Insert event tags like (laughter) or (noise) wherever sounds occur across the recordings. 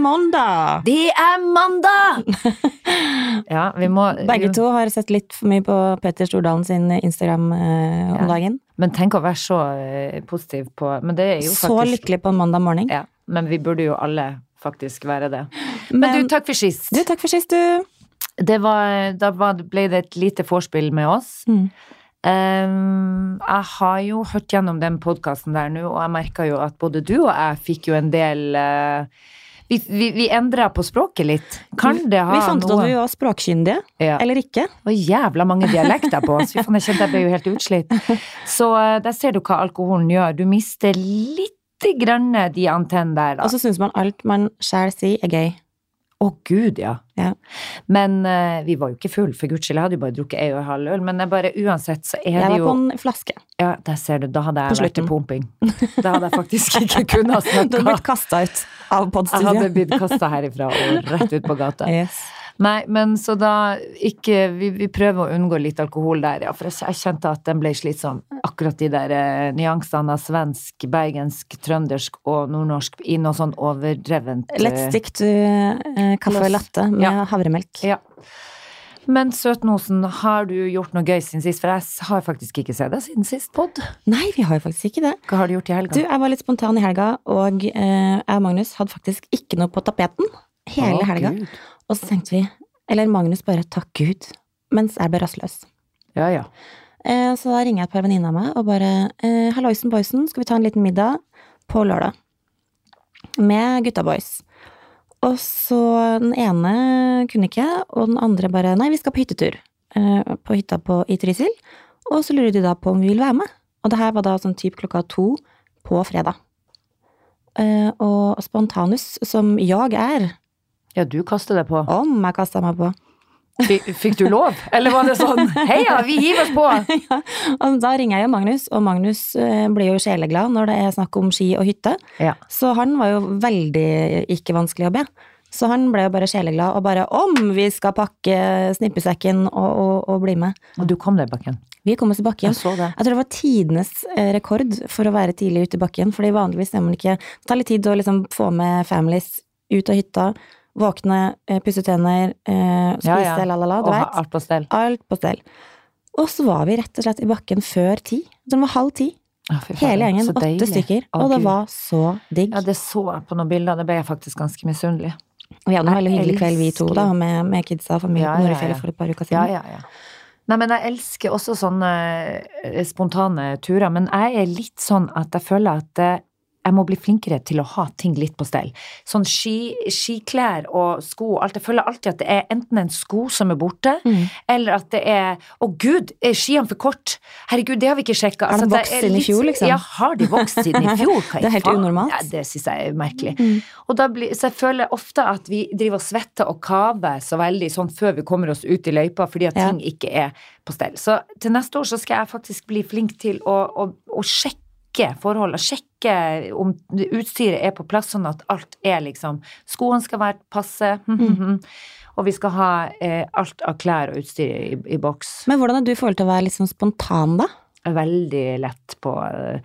mandag! Det er mandag! (laughs) ja, vi må Begge to har sett litt for mye på Petter Stordalen sin Instagram eh, om Ja. dagen. Men tenk å være så eh, positiv på Men det er jo Så faktisk lykkelig på en mandag morgen. Ja, men vi burde jo alle faktisk være det. Men, Men du, takk for sist. du, takk for sist, du. Det var, da var, ble det et lite vorspiel med oss. Mm. Um, jeg har jo hørt gjennom den podkasten der nå, og jeg merka jo at både du og jeg fikk jo en del eh, Vi, vi, vi endra på språket litt. Kan det ha Vi fant ut at vi var språkkyndige, ja. eller ikke. Var jævla mange dialekter på oss. Jeg kjente jeg ble jo helt utslitt. Så eh, der ser du hva alkoholen gjør. Du mister lite grann de antennene der, da. Og så syns man alt man sjæl sier, er gøy. Å gud, ja. Ja. Men uh, vi var jo ikke full, for guds skyld. Jeg hadde jo bare drukket ei og en halv øl. Men jeg bare, uansett så er Jeg det var på en flaske. Ja, der ser du. Da hadde jeg vært til pumping. Da hadde jeg faktisk ikke (laughs) kunnet snakke. Du hadde blitt kasta ut av Jeg hadde blitt kasta herifra og rett ut på gata. (laughs) Yes. Nei, men så da ikke Vi, vi prøver å unngå litt alkohol der, ja. For jeg, jeg kjente at den ble slitsom. Akkurat de der eh, nyansene av svensk, bergensk, trøndersk og nordnorsk i noe sånn overdrevent eh, Lett stikk du eh, kaffe og latte med Ja. havremelk. Ja. Men Søtnosen, har du gjort noe gøy siden sist? For jeg har faktisk ikke sett deg siden sist pod. Nei, vi har jo faktisk ikke det. Hva har du gjort i helga? Du, jeg var litt spontan i helga, og eh, jeg og Magnus hadde faktisk ikke noe på tapeten hele Å, helga. Gud. Og så tenkte vi, eller Magnus bare takk Gud, mens jeg ble rastløs. Ja, ja. Eh, så da ringer jeg et par venninner av meg og bare eh, Halloisen boysen, skal vi ta en liten middag på lørdag? Med gutta boys. Og så den ene kunne ikke, og den andre bare nei, vi skal på hyttetur. Eh, på hytta på, i Trysil. Og så lurer de da på om vi vil være med. Og det her var da sånn typ klokka to på fredag. Eh, og spontanus, som jeg er, Ja, du kaster deg på. om jeg kasta meg på Fikk, du lov? Eller var det sånn heia, vi hiver oss på? (laughs) ja. Og da ringer jeg jo Magnus, og Magnus eh, blir jo sjeleglad når det er snakk om ski og hytte. Ja. Så han var jo veldig ikke vanskelig å be. Så han ble jo bare sjeleglad og bare om vi skal pakke snippesekken og, og, og bli med. Og du kom deg i bakken. Vi kom oss i bakken. Jeg så det. Jeg tror det var tidenes eh, rekord for å være tidlig ute i bakken, fordi vanligvis er man ikke Det tar litt tid å liksom få med families ut av hytta, våkne, eh, pusse tenner, eh, spise, Ja, ja. la, la, la, du veit. alt på stell. Alt på stell. Og så var vi rett og slett i bakken før ti. Så det var halv ti. Å, Hele gjengen, åtte stykker. Å, Og det Gud. var så digg. Ja, det så jeg på noen bilder. Det ble jeg faktisk ganske misunnelig. Vi hadde en veldig hyggelig kveld, vi to, da, med, med kidsa og familien Ja, på ja, Norefjell ja. for et par uker siden. ja, ja. Nei, men jeg elsker også sånne eh, spontane turer, men jeg er litt sånn at jeg føler at eh, jeg må bli flinkere til å ha ting litt på stell. Sånn ski, skiklær og sko og alt. Jeg føler alltid at det er enten en sko som er borte, Mm. eller at det er Å gud, er skiene for kort? Herregud, det har vi ikke sjekka. Har de vokst siden i fjor, liksom? Ja, har de vokst siden i (laughs) fjor? Det er helt faen? unormalt. Ja, det syns jeg er merkelig. Mm. Og da blir, så jeg føler ofte at vi driver og svetter og kaver så veldig sånn før vi kommer oss ut i løypa, fordi at Ja. ting ikke er på stell. Så til neste år så skal jeg faktisk bli flink til å, å, å sjekke forhold, og sjekke om utstyret er på plass, sånn at alt er liksom Skoene skal være passe, (laughs) Mm. og vi skal ha eh, alt av klær og utstyr i, i boks. Men hvordan er du i forhold til å være sånn spontan, da? Veldig lett på eh,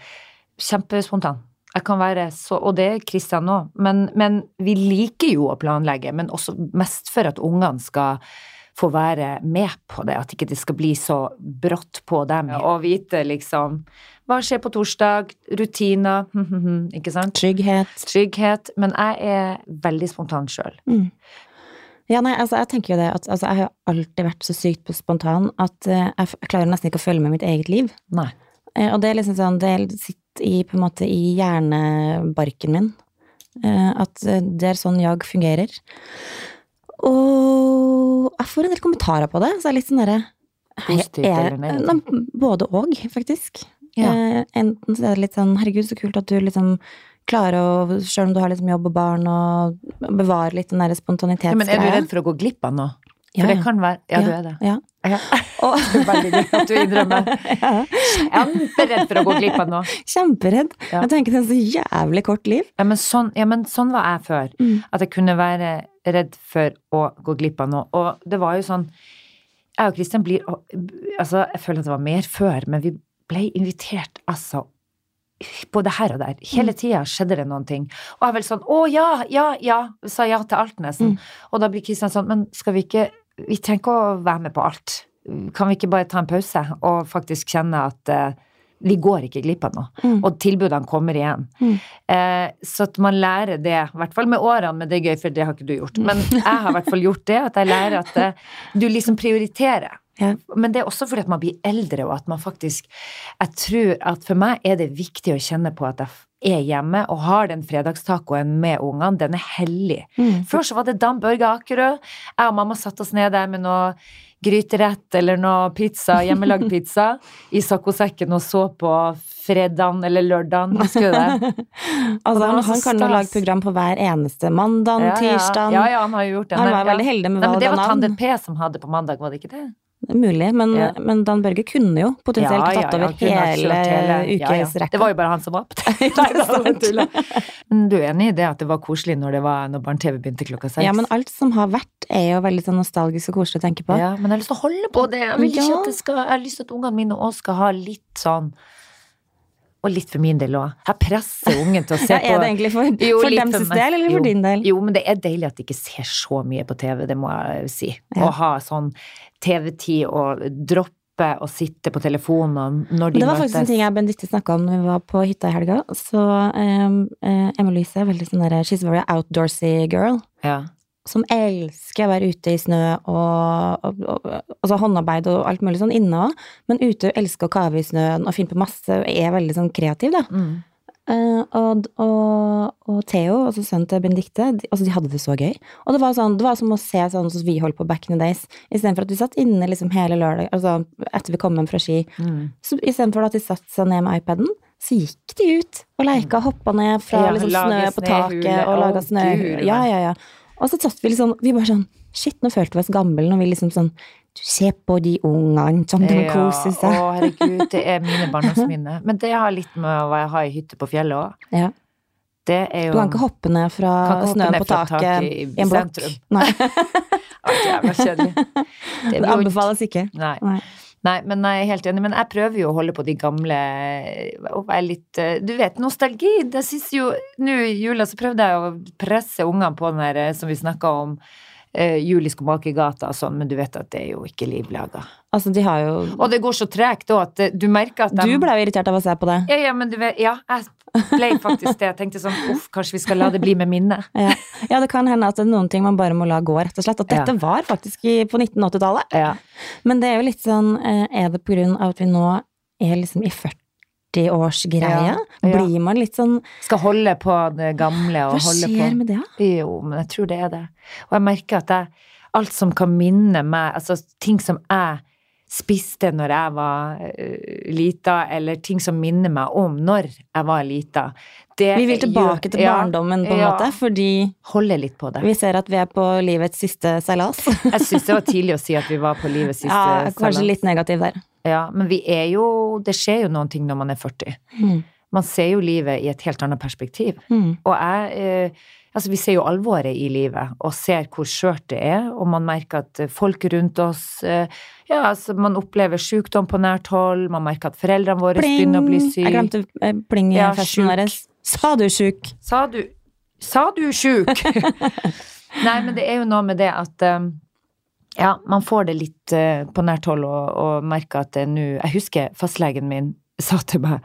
Kjempespontan. Jeg kan være så, og det er Kristian òg, men, men vi liker jo å planlegge, men også mest for at ungene skal få være med på det, at ikke det skal bli så brått på dem. Og vite liksom hva skjer på torsdag, rutiner, (laughs) ikke sant? Trygghet. Trygghet. Men jeg er veldig spontan sjøl. Mm. Ja, nei, altså, jeg tenker jo det at altså, jeg har alltid vært så sykt på spontan at uh, jeg, f- jeg klarer nesten ikke å følge med mitt eget liv. Nei. Uh, og det er liksom sånn, det sitter i, på en måte i hjernebarken min. Uh, at det er sånn jeg fungerer. Og jeg får en del kommentarer på det, så jeg er litt sånn derre Positivt er- eller negativt? Både og, faktisk. Ja. Eh, enten så er det litt sånn herregud, så kult at du liksom klarer å, sjøl om du har liksom jobb og barn, og bevare litt den der Ja, men er du redd for å gå glipp av noe? For det kan være Ja, du er det. Ja. Ja. (laughs) Og, (laughs) Det er veldig gøy at du innrømmer. (laughs) ja, Kjemperedd for å gå glipp av noe. kjemperedd. Ja. Jeg tenker det er så jævlig kort liv. Ja, men sånn, ja, men sånn var jeg før. Mm. At jeg kunne være redd for å gå glipp av noe. Og det var jo sånn Jeg og Kristian blir Altså, jeg føler at det var mer før, men vi ble invitert altså både her og der. Hele Mm. tida skjedde det noen ting. Og jeg er vel sånn å ja, ja, ja, sa ja til alt nesten. Mm. Og da blir Kristian sånn, men skal vi ikke Vi trenger ikke å være med på alt. Kan vi ikke bare ta en pause og faktisk kjenne at eh, vi går ikke glipp av noe, Mm. og tilbudene kommer igjen. Mm. Eh, så at man lærer det, i hvert fall med årene, men det er gøy, for det har ikke du gjort. Men jeg har i hvert fall gjort det, at jeg lærer at eh, du liksom prioriterer. Ja. Men det er også fordi at man blir eldre, og at man faktisk Jeg tror at for meg er det viktig å kjenne på at jeg er hjemme og har den fredagstacoen med ungene. Den er hellig. Mm. Før så var det Dan Børge Akerø. Jeg og mamma satte oss ned der med noe gryterett eller noe pizza, hjemmelagd pizza, i saccosekken og så på fredagen eller lørdagen. Husker du det? (laughs) Altså, han, han kan jo lage program på hver eneste mandag, Ja, ja. tirsdag. Ja, ja, han har jo gjort det. Han var veldig heldig med Nei, men navn. det var. Tande P som hadde på mandag, var det ikke det? Mulig, men, Ja. men Dan Børge kunne jo potensielt Ja, ja, tatt over han hele, hele- ja, ja. ukesrekka. Det var jo bare han som var (laughs) (laughs) tuller. Men du er enig i det at det var koselig når, det var, når barne-TV begynte klokka seks? Ja, men alt som har vært, er jo veldig sånn nostalgisk og koselig å tenke på. Ja, men jeg har lyst til å holde på det. Jeg Ja. det skal Jeg har lyst til at ungene mine òg skal ha litt sånn Og litt for min del òg. Jeg presser ungen til å se (laughs) Ja, på er det egentlig for, Jo, for dems for del, eller Jo. for din del? Jo, men det er deilig at de ikke ser så mye på TV, det må jeg si. Ja. Å ha sånn TV-tid og droppe å sitte på telefonen når de Det var møtes. faktisk en ting jeg og Benedicte snakka om når vi var på hytta i helga. Så um, uh, Emma-Louise er veldig sånn derre She's very outdoorsy girl. Ja. Som elsker å være ute i snø og, og, og altså håndarbeid og alt mulig sånn inne òg. Men ute elsker å kave i snøen og finne på masse og er veldig sånn kreativ, da. Mm. Eh, og, og, og Theo, altså sønnen til Benedicte, de, altså de hadde det så gøy. Og det var, sånn, det var som å se sånn som vi holdt på back in the days. Istedenfor at vi satt inne liksom hele lørdag, altså etter vi kom hjem fra ski. Mm. Så istedenfor at de satte seg ned med iPaden, så gikk de ut og leika, hoppa ned fra Ja, liksom, snø på taket og laga snøhule Ja, ja, ja. Og så satt vi liksom Vi bare sånn Shit, nå følte vi oss gamle når vi liksom sånn Du, se på de ungene som de koser seg. Å, herregud, det er mine (laughs) barndomsminner. Men det har litt med å jeg ha ei hytte på fjellet òg. Ja. Det er jo Du kan ikke hoppe ned fra hoppe snøen ned på taket taket i, i en blokk. Nei, (laughs) Å, Jævla kjedelig. (laughs) Det det anbefales ikke. Nei. Nei. Nei, men jeg er helt enig. Men jeg prøver jo å holde på de gamle og være litt eh, Du vet, nostalgi. Det siste jo Nå i jula så prøvde jeg å presse ungene på den der eh, som vi snakka om, eh, bak i gata og sånn, men du vet at det er jo ikke livlaga. Altså, de har jo Og det går så tregt òg at eh, du merker at de Du ble jo irritert av å se på det. Ja, ja, men du vet Ja, jeg ble faktisk det. Jeg tenkte sånn uff, kanskje vi skal la det bli med minnet. (laughs) Ja. ja, det kan hende at det er noen ting man bare må la gå, rett og slett. At dette Ja. var faktisk i, på 1980-tallet. Ja. Men det er jo litt sånn eh, Er det på grunn av at vi nå er liksom i 40-årsgreia? Ja, ja. Blir man litt sånn Skal holde på det gamle og Hva holde skjer med det? Jo, men jeg tror det er det. Og jeg merker at jeg, alt som kan minne meg, altså ting som jeg spiste når jeg var uh, lita, eller ting som minner meg om når jeg var lita, det Vi vil tilbake til barndommen, på en ja. måte, fordi Holde litt på det. vi ser at vi er på livets siste seilas. (laughs) Jeg syns det var tidlig å si at vi var på livets siste (laughs) Ja, kanskje seilas. litt negativ der. Ja, men vi er jo Det skjer jo noen ting når man er 40. Mm. Man ser jo livet i et helt annet perspektiv. Mm. Og jeg eh, Altså, vi ser jo alvoret i livet, og ser hvor skjørt det er, og man merker at eh, folk rundt oss eh, Ja, altså, man opplever sykdom på nært hold, man merker at foreldrene våre Pling! begynner å bli syke. Jeg glemte eh, pling i Ja, festen deres. Sa du sjuk? Sa du Sa du sjuk? (laughs) Nei, men det er jo noe med det at eh, ja, man får det litt eh, på nært hold og, og merker at det nå Jeg husker fastlegen min (laughs) sa til meg,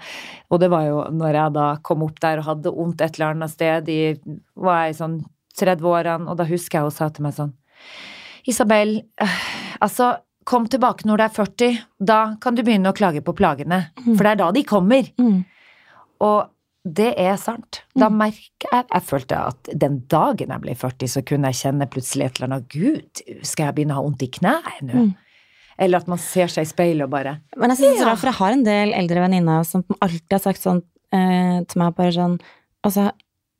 og det var jo når jeg da kom opp der og hadde vondt et eller annet sted, i, var jeg i sånn 30-årene, og da husker jeg hun sa til meg sånn Isabel, eh, altså kom tilbake når du er 40, da kan du begynne å klage på plagene, for det er da de kommer. Mm. Og det er sant. Da merker jeg Jeg følte at den dagen jeg ble 40, så kunne jeg kjenne plutselig et eller annet Gud, skal jeg begynne å ha vondt i kneet nå? Mm. Eller at man ser seg i speilet og bare Men jeg synes det Ja. rart, for jeg har en del eldre venninner som alltid har sagt sånn eh, til meg bare sånn Altså,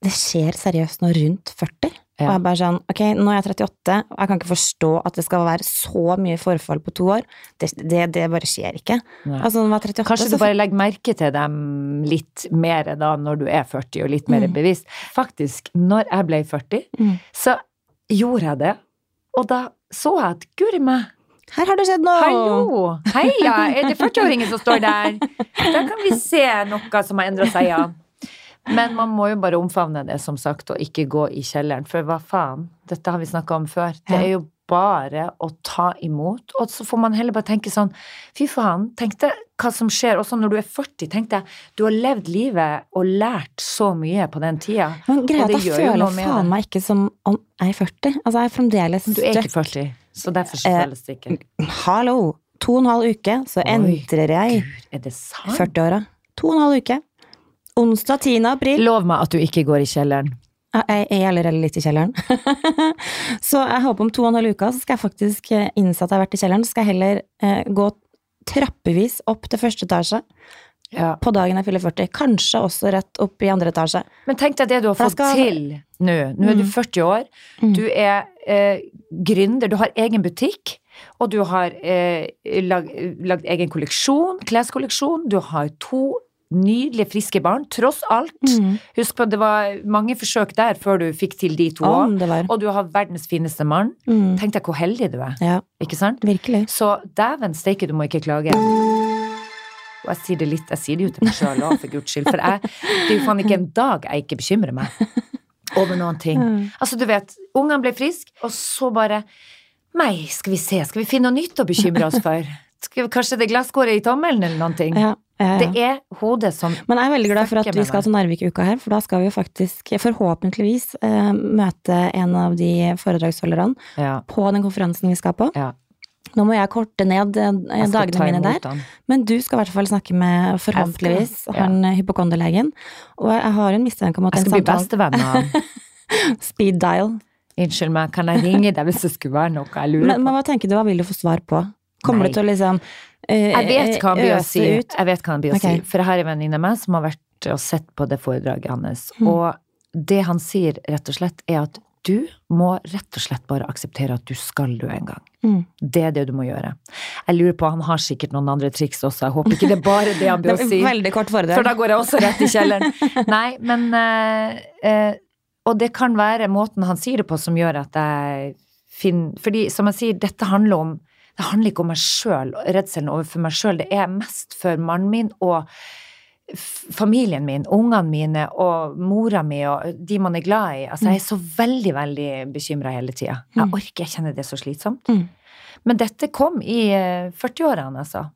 det skjer seriøst nå rundt 40. Og jeg bare sånn, ok, nå er jeg 38, og jeg kan ikke forstå at det skal være så mye forfall på to år. Det, det, det bare skjer ikke. Altså, når jeg var 38, Kanskje du bare legger merke til dem litt mer da når du er 40, og litt mer Mm. bevisst. Faktisk, når jeg ble 40, Mm. så gjorde jeg det, og da så jeg at guri meg, Her har det skjedd noe! Hallo! Heia! Er det 40-åringen som står der? (laughs) Da kan vi se noe som har endra seg, ja. Men man må jo bare omfavne det, som sagt, og ikke gå i kjelleren. For hva faen? Dette har vi snakka om før. Det er jo bare å ta imot. Og så får man heller bare tenke sånn Fy faen, tenk deg hva som skjer også når du er 40. Tenk deg, du har levd livet og lært så mye på den tida. Men greia er at jeg føler faen meg ikke som om jeg er 40. Altså, jeg er fremdeles Du er ikke 40, så derfor så Eh, det ikke. Hallo! To og en halv uke, så Oi, endrer jeg Gud, er det sant? 40-åra. To og en halv uke. Onsdag 10. april. Lov meg at du ikke går i kjelleren. Jeg er allerede litt i kjelleren. (laughs) så jeg håper om to og en halv uke så skal jeg faktisk eh, innse at jeg har vært i kjelleren. Så skal jeg heller eh, gå trappevis opp til første etasje Ja. på dagen jeg fyller 40. Kanskje også rett opp i andre etasje. Men tenk deg det du har fått skal- til nå. Nå er du Mm. 40 år, Mm. du er eh, gründer, du har egen butikk, og du har eh, lag, lagd egen kolleksjon, kleskolleksjon, du har to nydelige, friske barn, tross alt. Mm. Husk på, det var mange forsøk der før du fikk til de to òg. Ja. Og du har verdens fineste mann. Mm. Tenk deg hvor heldig du er, Ja, ikke sant? virkelig. Så dæven steike, du må ikke klage. Og jeg sier det litt, jeg sier det jo til meg sjøl òg, for guds skyld. For jeg, det er jo faen ikke en dag jeg ikke bekymrer meg over noen ting. Mm. Altså, du vet, ungene ble friske, og så bare Nei, skal vi se, skal vi finne noe nytt å bekymre oss for? Kanskje det glasskåret i tommelen, eller noen ting? Ja. Det er hodet som Men jeg er veldig glad for at vi skal til Narvik-uka her, for da skal vi jo faktisk forhåpentligvis eh, møte en av de foredragsholderne Ja. på den konferansen vi skal på. ja Nå må jeg korte ned eh, jeg dagene mine der, den. men du skal i hvert fall snakke med forhåpentligvis skal, ja. han eh, hypokonderlegen. Og jeg har en mistanke om at Jeg skal bli bestevenn han. (laughs) Speed dial. Unnskyld meg, kan jeg ringe deg hvis det skulle være noe jeg lurer Men, på? men hva tenker du, hva vil du få svar på? Kommer Nei. du til å liksom Jeg vet hva han blir å si. ut? Jeg vet hva han blir å si. For jeg har en venninne av meg som har vært og sett på det foredraget hans. Mm. Og det han sier, rett og slett, er at du må rett og slett bare akseptere at du skal dø en gang. Mm. Det er det du må gjøre. Jeg lurer på, han har sikkert noen andre triks også. Jeg håper ikke det er bare det han (laughs) Det blir å si. veldig kort For da går jeg også rett i kjelleren. (laughs) Nei, men eh, eh, Og det kan være måten han sier det på som gjør at jeg finner Fordi som jeg sier, dette handler om Det handler ikke om meg sjøl, redselen overfor meg sjøl. Det er mest for mannen min og familien min, ungene mine og mora mi og de man er glad i. Altså, jeg er så veldig, veldig bekymra hele tida. Jeg Mm. orker, jeg kjenner det så slitsomt. Mm. Men dette kom i eh, 40-årene, altså.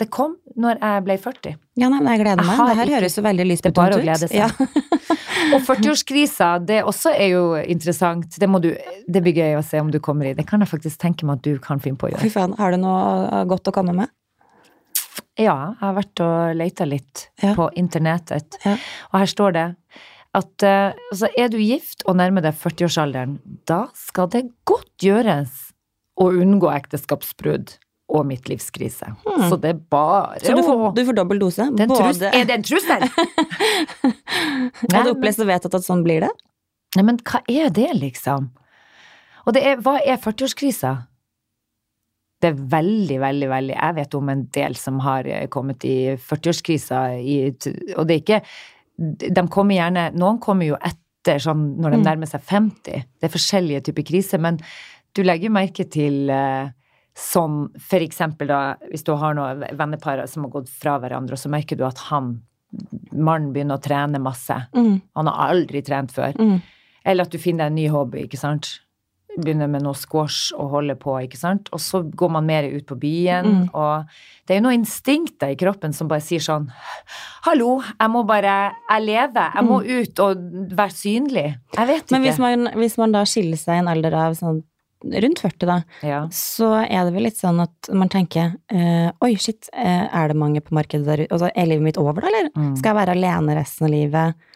Det kom når jeg ble 40. Ja, nei, men jeg gleder meg. har Det her ikke- høres jo veldig Det er bare å glede seg. Ja. (laughs) Og 40-årskrisa, det også er jo interessant. Det, må du, det blir gøy å se om du kommer i. Det kan jeg faktisk tenke meg at du kan finne på å gjøre. Fy faen, har du noe uh, godt å komme med? Ja, jeg har vært og leita litt Ja. på internettet, Ja. og her står det at eh, altså, er du gift og nærmer deg 40-årsalderen, da skal det godt gjøres å unngå ekteskapsbrudd og midtlivskrise. Hmm. Så det er bare Så du får, du får dobbel dose? det er, trus, er det en trussel? (laughs) Har du opplest og vedtatt at sånn blir det? Nei, men hva er det, liksom? Og det er, hva er 40-årskrisa? Det er veldig, veldig, veldig Jeg vet om en del som har eh, kommet i 40-årskrisa, og det er ikke De kommer gjerne Noen kommer jo etter, sånn når de Mm. nærmer seg 50. Det er forskjellige typer kriser, men du legger merke til eh, sånn for eksempel da, hvis du har noen vennepar som har gått fra hverandre, og så merker du at han, mannen, begynner å trene masse. Mm, Han har aldri trent før. mm. Eller at du finner deg en ny hobby, ikke sant. Begynner med noe squash og holder på, ikke sant. Og så går man mer ut på byen, Mm. og det er jo noen instinkter i kroppen som bare sier sånn Hallo, jeg må bare Jeg lever. Jeg må ut og være synlig. Jeg vet ikke. Mm. Men hvis man, hvis man da skiller seg i en alder av sånn rundt 40, da, ja. så er det vel litt sånn at man tenker eh, oi, shit, eh, er det mange på markedet der ute? Altså, er livet mitt over, da, eller? Mm. Skal jeg være alene resten av livet?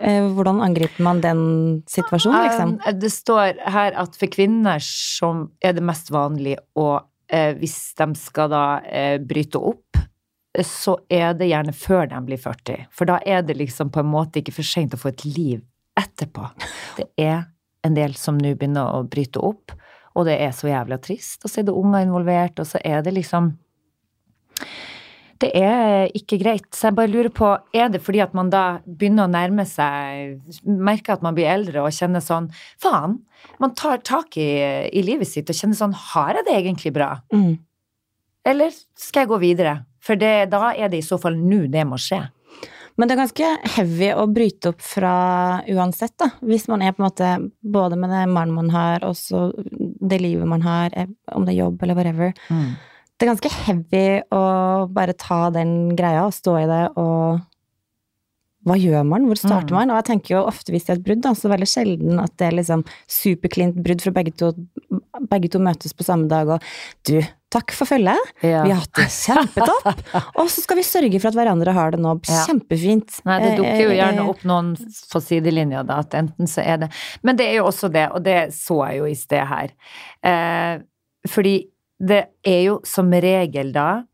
Eh, hvordan angriper man den situasjonen, liksom? Um, det står her at for kvinner som er det mest vanlig å eh, Hvis de skal da eh, bryte opp, eh, så er det gjerne før de blir 40. For da er det liksom på en måte ikke for seint å få et liv etterpå. Det er en del som nå begynner å bryte opp, og det er så jævla trist. Og så er det unger involvert, og så er det liksom Det er ikke greit. Så jeg bare lurer på, er det fordi at man da begynner å nærme seg Merker at man blir eldre og kjenner sånn Faen! Man tar tak i, i livet sitt og kjenner sånn Har jeg det egentlig bra? Mm. Eller skal jeg gå videre? For det, da er det i så fall nå det må skje. Men det er ganske heavy å bryte opp fra uansett, da. Hvis man er på en måte både med det mannen man har, og så det livet man har, eh, om det er jobb eller whatever. Det er ganske heavy å bare ta den greia og stå i det og hva gjør man? Hvor starter Mm. man? Og jeg tenker jo ofte hvis det er et brudd, da, så veldig sjelden at det er liksom superklint brudd, for begge to, begge to møtes på samme dag og du, takk for følget. Ja. Vi har hatt det kjempetopp. (laughs) Og så skal vi sørge for at hverandre har det nå Ja. kjempefint. Nei, det dukker jo Eh, gjerne eh, opp noen på sidelinja, da, at enten så er det Men det er jo også det, og det så jeg jo i sted her. Eh, fordi det er jo som regel da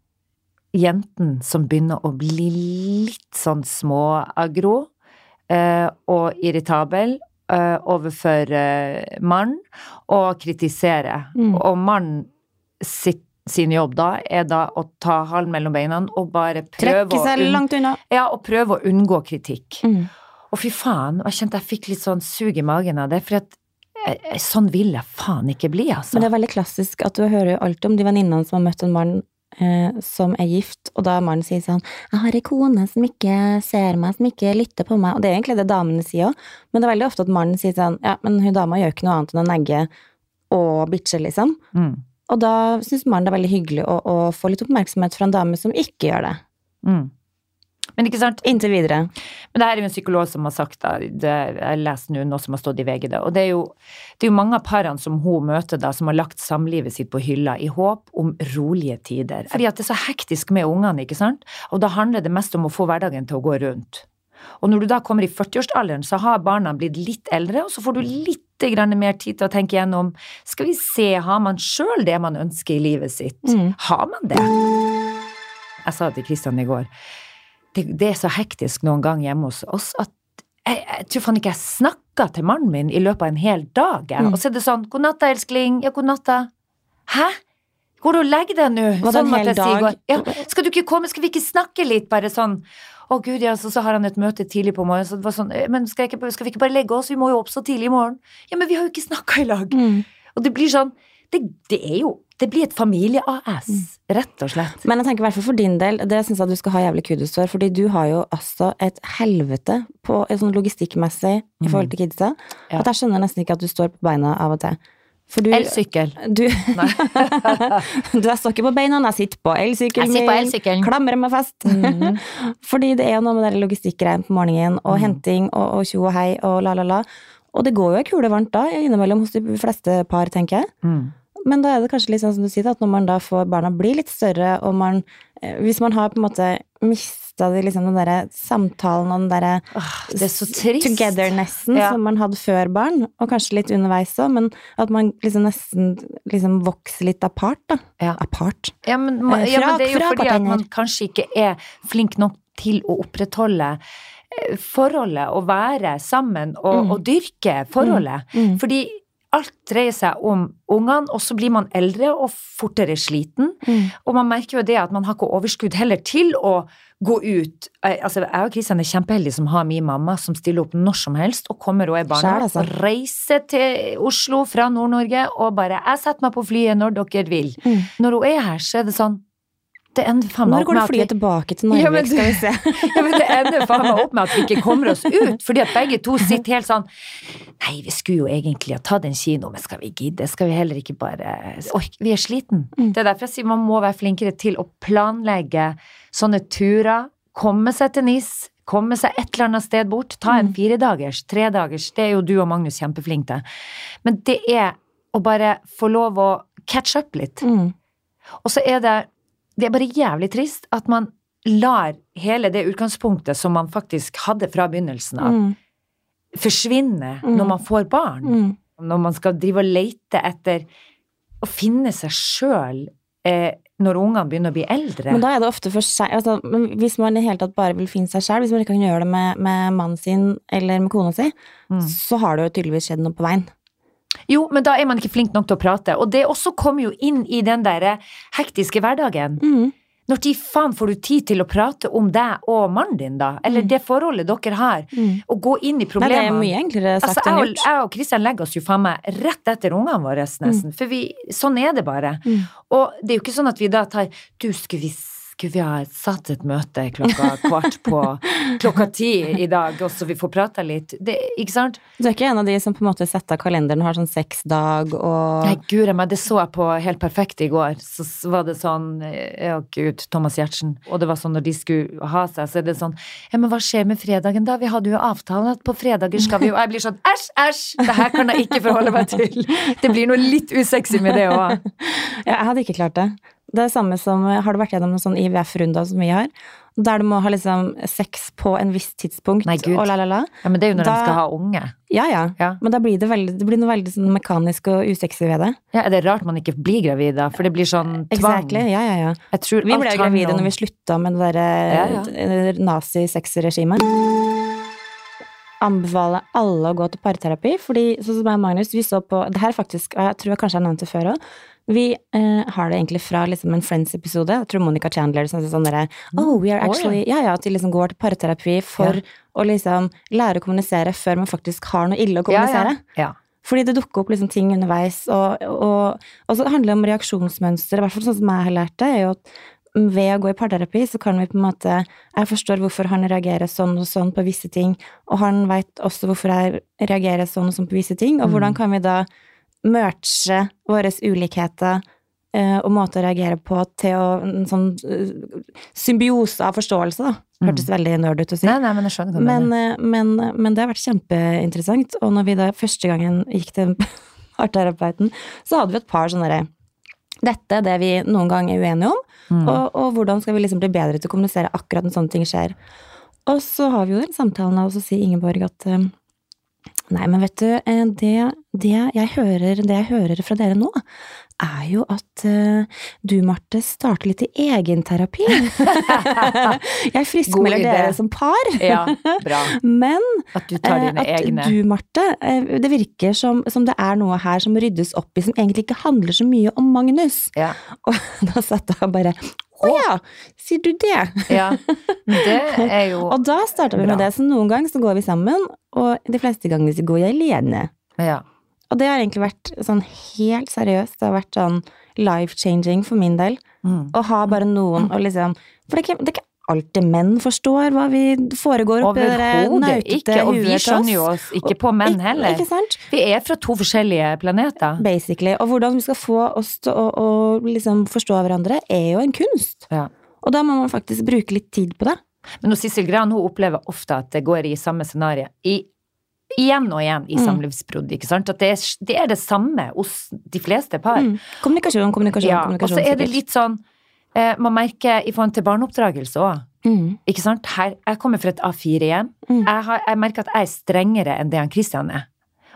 jenten som begynner å bli litt sånn småagro eh, og irritabel eh, overfor eh, mann, og kritisere. Mm. Og mannen sitt sin jobb da, er da å ta halen mellom beina og bare prøve Trekke seg å langt unna. ja, og prøve å unngå kritikk. Mm. Og fy faen, jeg kjente jeg fikk litt sånn sug i magen av det, for at eh, eh, sånn vil jeg faen ikke bli, altså. Men det er veldig klassisk at du hører alltid om de venninnene som har møtt en mann som er gift, og da mannen sier sånn 'Jeg har ei kone som ikke ser meg, som ikke lytter på meg', og det er egentlig det damene sier òg, men det er veldig ofte at mannen sier sånn 'Ja, men hun dama gjør ikke noe annet enn å negge og bitche', liksom. Mm, Og da syns mannen det er veldig hyggelig å, å få litt oppmerksomhet fra en dame som ikke gjør det. mm. Men ikke sant, Inntil videre. men det her er jo en psykolog som har sagt da, det, jeg leser nå noe som har stått i VG, da, og det er jo det er jo mange av parene som hun møter da, som har lagt samlivet sitt på hylla i håp om rolige tider. Fordi at det er så hektisk med ungene, ikke sant, og da handler det mest om å få hverdagen til å gå rundt. Og når du da kommer i 40-årsalderen, så har barna blitt litt eldre, og så får du litt mer tid til å tenke gjennom Skal vi se, har man sjøl det man ønsker i livet sitt? Mm. Har man det? Jeg sa det til Kristian i går. Det, det er så hektisk noen gang hjemme hos oss at jeg, jeg tror faen ikke jeg snakka til mannen min i løpet av en hel dag. Mm. Og så er det sånn 'God natta, elskling'. Ja, god natta. Hæ? Går du og legger deg nå? Sånn at hel dag? sier. Ja, skal du ikke komme, skal vi ikke snakke litt, bare sånn? Å gud, ja, så, så har han et møte tidlig på morgenen, så det var sånn «Eh, Men skal, ikke, skal vi ikke bare legge oss, vi må jo opp så tidlig i morgen. Ja, men vi har jo ikke snakka i lag. Mm. Og det blir sånn Det, det er jo Det blir et familie-AS, Mm. rett og slett. Men jeg tenker i hvert fall for din del, det syns jeg du skal ha jævlig kudos for, fordi du har jo altså et helvete på sånn logistikkmessig i forhold til kidsa, Ja. at jeg skjønner nesten ikke at du står på beina av og til. For Elsykkel. du, (laughs) du jeg står ikke på beina, jeg sitter på elsykkelen på elsykkelen. klamrer meg fast. Mhm. (laughs) Fordi det er jo noe med den logistikkgreien på morgenen, og Mhm. henting og, og tjo og hei og la la la. Og det går jo ei kule varmt da, innimellom hos de fleste par, tenker jeg. Mm. Men da er det kanskje litt sånn som du sier, at når man da får barna bli litt større, og man eh, Hvis man har på en måte mista liksom den derre samtalen og den derre er trist. togethernessen Ja. som man hadde før barn, og kanskje litt underveis òg, men at man liksom nesten liksom vokser litt apart, da. Ja. Apart. Ja, men, man, fra, ja, men det er jo fordi at man kanskje ikke er flink nok til å opprettholde eh, forholdet å være sammen og, Mm. og dyrke forholdet. Mm. Fordi alt dreier seg om ungene, og så blir man eldre og fortere sliten. Mm. Og man merker jo det at man har ikke overskudd heller til å gå ut. Eh, Altså, jeg og Kristian er kjempeheldige som har min mamma som stiller opp når som helst og kommer og er barna. Altså. Og reiser til Oslo fra Nord-Norge og bare 'Jeg setter meg på flyet når dere vil'. Mm. Når hun er her, så er det sånn Det ender faen meg Når opp går med at flyet vi- tilbake til Norge, Ja, men skal vi se? (laughs) ja, men det ender faen meg opp med at vi ikke kommer oss ut, fordi at begge to sitter helt sånn Nei, vi skulle jo egentlig ha tatt en kino, men skal vi gidde? Skal vi heller ikke bare orke? Vi er sliten. Mm. Det er derfor jeg sier man må være flinkere til å planlegge sånne turer. Komme seg til NIS, komme seg et eller annet sted bort. Ta en Mm. firedagers, tredagers. Det er jo du og Magnus kjempeflinke til. Men det er å bare få lov å catch up litt. Mm. Og så er det Det er bare jævlig trist at man lar hele det utgangspunktet som man faktisk hadde fra begynnelsen av, Mm. forsvinne Mm. når man får barn. Mm. Når man skal drive og lete etter å finne seg sjøl eh, når ungene begynner å bli eldre. Men da er det ofte for seg altså, Hvis man i det hele tatt bare vil finne seg selv, hvis man ikke kan gjøre det med, med mannen sin eller med kona si, Mm. så har det jo tydeligvis skjedd noe på veien. Jo, men da er man ikke flink nok til å prate. Og det også kommer jo inn i den der hektiske hverdagen. Mm. når de faen får du tid til å prate om deg og mannen din, da? Eller Mm. det forholdet dere har? Mm. Og gå inn i Nei, det er mye enklere sagt Altså, enn gjort. jeg og Kristian legger oss jo faen meg rett etter ungene våre, nesten. For vi, sånn er det bare. Mm. Og det er jo ikke sånn at vi da tar Du, skulle vi, skulle vi ha satt et møte klokka kvart på klokka ti i dag, og så vi får prata litt? Det, ikke sant? Du er ikke en av de som på en måte setter av kalenderen og har sånn sexdag og Nei, guri meg, det så jeg på Helt perfekt i går. Så var det sånn Å, gud, Thomas Giertsen. Og det var sånn når de skulle ha seg, så er det sånn Ja, men hva skjer med fredagen, da? Vi hadde jo avtalen at på fredager skal vi jo Og jeg blir sånn æsj, æsj! Det her kan jeg ikke forholde meg til. Det blir noe litt usexy med det òg. (laughs) Ja, jeg hadde ikke klart det. Det er det samme som Har du vært gjennom en sånn IVF-runde som vi har? Der du må ha liksom sex på en viss tidspunkt Nei, Gud. og la, la, la. Ja, men det er jo når Da- de skal ha unge. Ja, ja. Ja. Men da blir det, veldig, det blir noe veldig sånn mekanisk og usexy ved det. Ja, er det rart man ikke blir gravid da? For det blir sånn tvang. Exactly. Ja, ja, ja. Vi ble jo gravide om- når vi slutta med det Ja, ja. nazi-sexregimet. Anbefaler alle å gå til parterapi, fordi sånn som jeg og Magnus, vi så på Det her faktisk, jeg tror jeg kanskje jeg har nevnt det før òg. Vi eh, har det egentlig fra liksom en Friends-episode. Jeg tror Monica Chandler som sier sånn derre Oh, we are actually Ja, ja, at de liksom går til parterapi for Ja. å liksom lære å kommunisere før man faktisk har noe ille å kommunisere. Ja, ja. Fordi det dukker opp liksom ting underveis, og, og, og så handler det om reaksjonsmønster. I hvert fall sånn som jeg har lært det, er jo at ved å gå i parterapi, så kan vi på en måte Jeg forstår hvorfor han reagerer sånn og sånn på visse ting, og han veit også hvorfor jeg reagerer sånn og sånn på visse ting, og Mm. hvordan kan vi da merge våre ulikheter eh, og måter å reagere på til å En sånn eh, symbiose av forståelse, da. Hørtes veldig nerd ut å si. Nei, nei, men jeg Men, eh, men, men det har vært kjempeinteressant. Og når vi da første gangen gikk til (laughs) parterapeuten, så hadde vi et par sånne derre Dette er det vi noen gang er uenige om, Mm. og, og hvordan skal vi liksom bli bedre til å kommunisere akkurat når sånne ting skjer. Og så har vi jo den samtalen, og så sier Ingeborg at Nei, men vet du, eh, det, det, jeg hører, det jeg hører fra dere nå, er jo at uh, du, Marte, starter litt i egenterapi. (laughs) jeg friskmelder dere som par. Ja, bra. (laughs) Men At du tar dine uh, at egne du, Marte, uh, det virker som, som det er noe her som ryddes opp i, som egentlig ikke handler så mye om Magnus. Ja. (laughs) Og da satt jeg bare Å ja, sier du det? ja. Det er jo (laughs) Og da starta vi med Bra. det. Så noen ganger så går vi sammen, og de fleste ganger så går jeg alene. Ja. Og det har egentlig vært sånn helt seriøst. Det har vært sånn life-changing for min del. Mm. Å ha bare noen og liksom For det er ikke, det er ikke alltid menn forstår hva vi foregår oppi det nautete ikke. Og vi skjønner jo oss. ikke på menn heller. Ikke sant? Vi er fra to forskjellige planeter. Basically. Og hvordan vi skal få oss til å, å liksom forstå hverandre, er jo en kunst. Ja. Og da må man faktisk bruke litt tid på det. Men Sissel Gran hun opplever ofte at det går i samme scenario. I, igjen og igjen i Mm. samlivsbrudd. ikke sant? At det er, det er det samme hos de fleste par. Mm. Kommunikasjon, kommunikasjon, Ja, og så er det litt sånn Man merker i forhold til barneoppdragelse òg. mm. Ikke sant? Her, jeg kommer fra et A4-hjem. Mm. Jeg, har- jeg merker at jeg er strengere enn det han Christian er.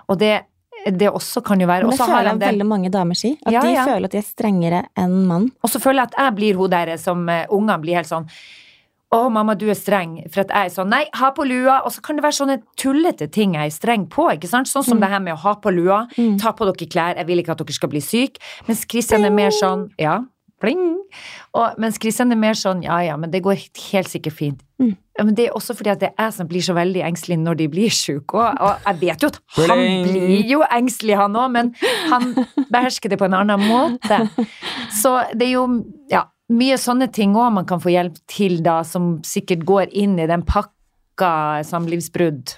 Og det, det også kan jo være Men det føler jeg veldig mange damer si. At Ja, de ja. føler at de er strengere enn mann. Og så føler jeg at jeg blir hun der som uh, ungene blir helt sånn å, mamma, du er streng. For at jeg er sånn, nei, ha på lua. Og så kan det være sånne tullete ting jeg er streng på. ikke sant? Sånn som Mm. det her med å ha på lua. Mm. Ta på dere klær. Jeg vil ikke at dere skal bli syke. Mens Christian er mer sånn, ja, pling. Og, mens Kristian er mer sånn, ja ja, men det går helt sikkert fint. Mm. Ja, men det er også fordi at det er jeg som blir så veldig engstelig når de blir syke. Og, og jeg vet jo at han Bling. blir jo engstelig, han òg, men han behersker det på en annen måte. Så det er jo ja, mye sånne ting òg man kan få hjelp til, da, som sikkert går inn i den pakka samlivsbrudd.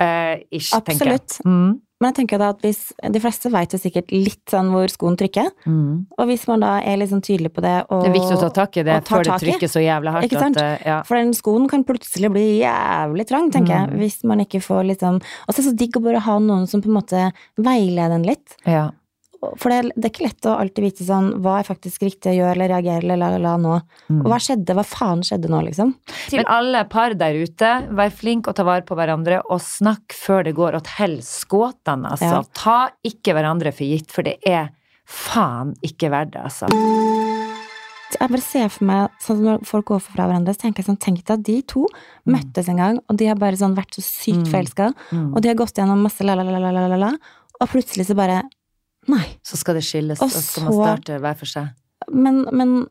Uh, ish, tenker jeg. Mm. Men jeg tenker da at hvis, de fleste vet jo sikkert litt sånn hvor skoen trykker. Mm. Og hvis man da er litt sånn tydelig på det og Det er viktig å ta tak i det før det trykker så jævlig hardt. Ikke sant? At, eh, ja. For den skoen kan plutselig bli jævlig trang, tenker jeg. Mm. Hvis man ikke får liksom Og så er det så digg å bare ha noen som på en måte veileder en litt. Ja. For det, det er ikke lett å alltid vite sånn hva er faktisk riktig å gjøre eller reagere eller la, la, nå. Mm. Og hva skjedde? Hva faen skjedde nå, liksom? Til alle par der ute, vær flink og ta vare på hverandre, og snakk før det går åt helskåtene, altså. Ja. Ta ikke hverandre for gitt, for det er faen ikke verdt det, altså. Jeg bare ser for meg sånn når folk går fra hverandre, så tenker jeg sånn, tenk deg at de to møttes en gang, og de har bare sånn vært så sykt Mm. forelska, Mm. og de har gått gjennom masse la, la, la, la, la, la, la, og plutselig så bare Nei. Så skal det skilles, Og og så skal man starte hver for seg. Men, men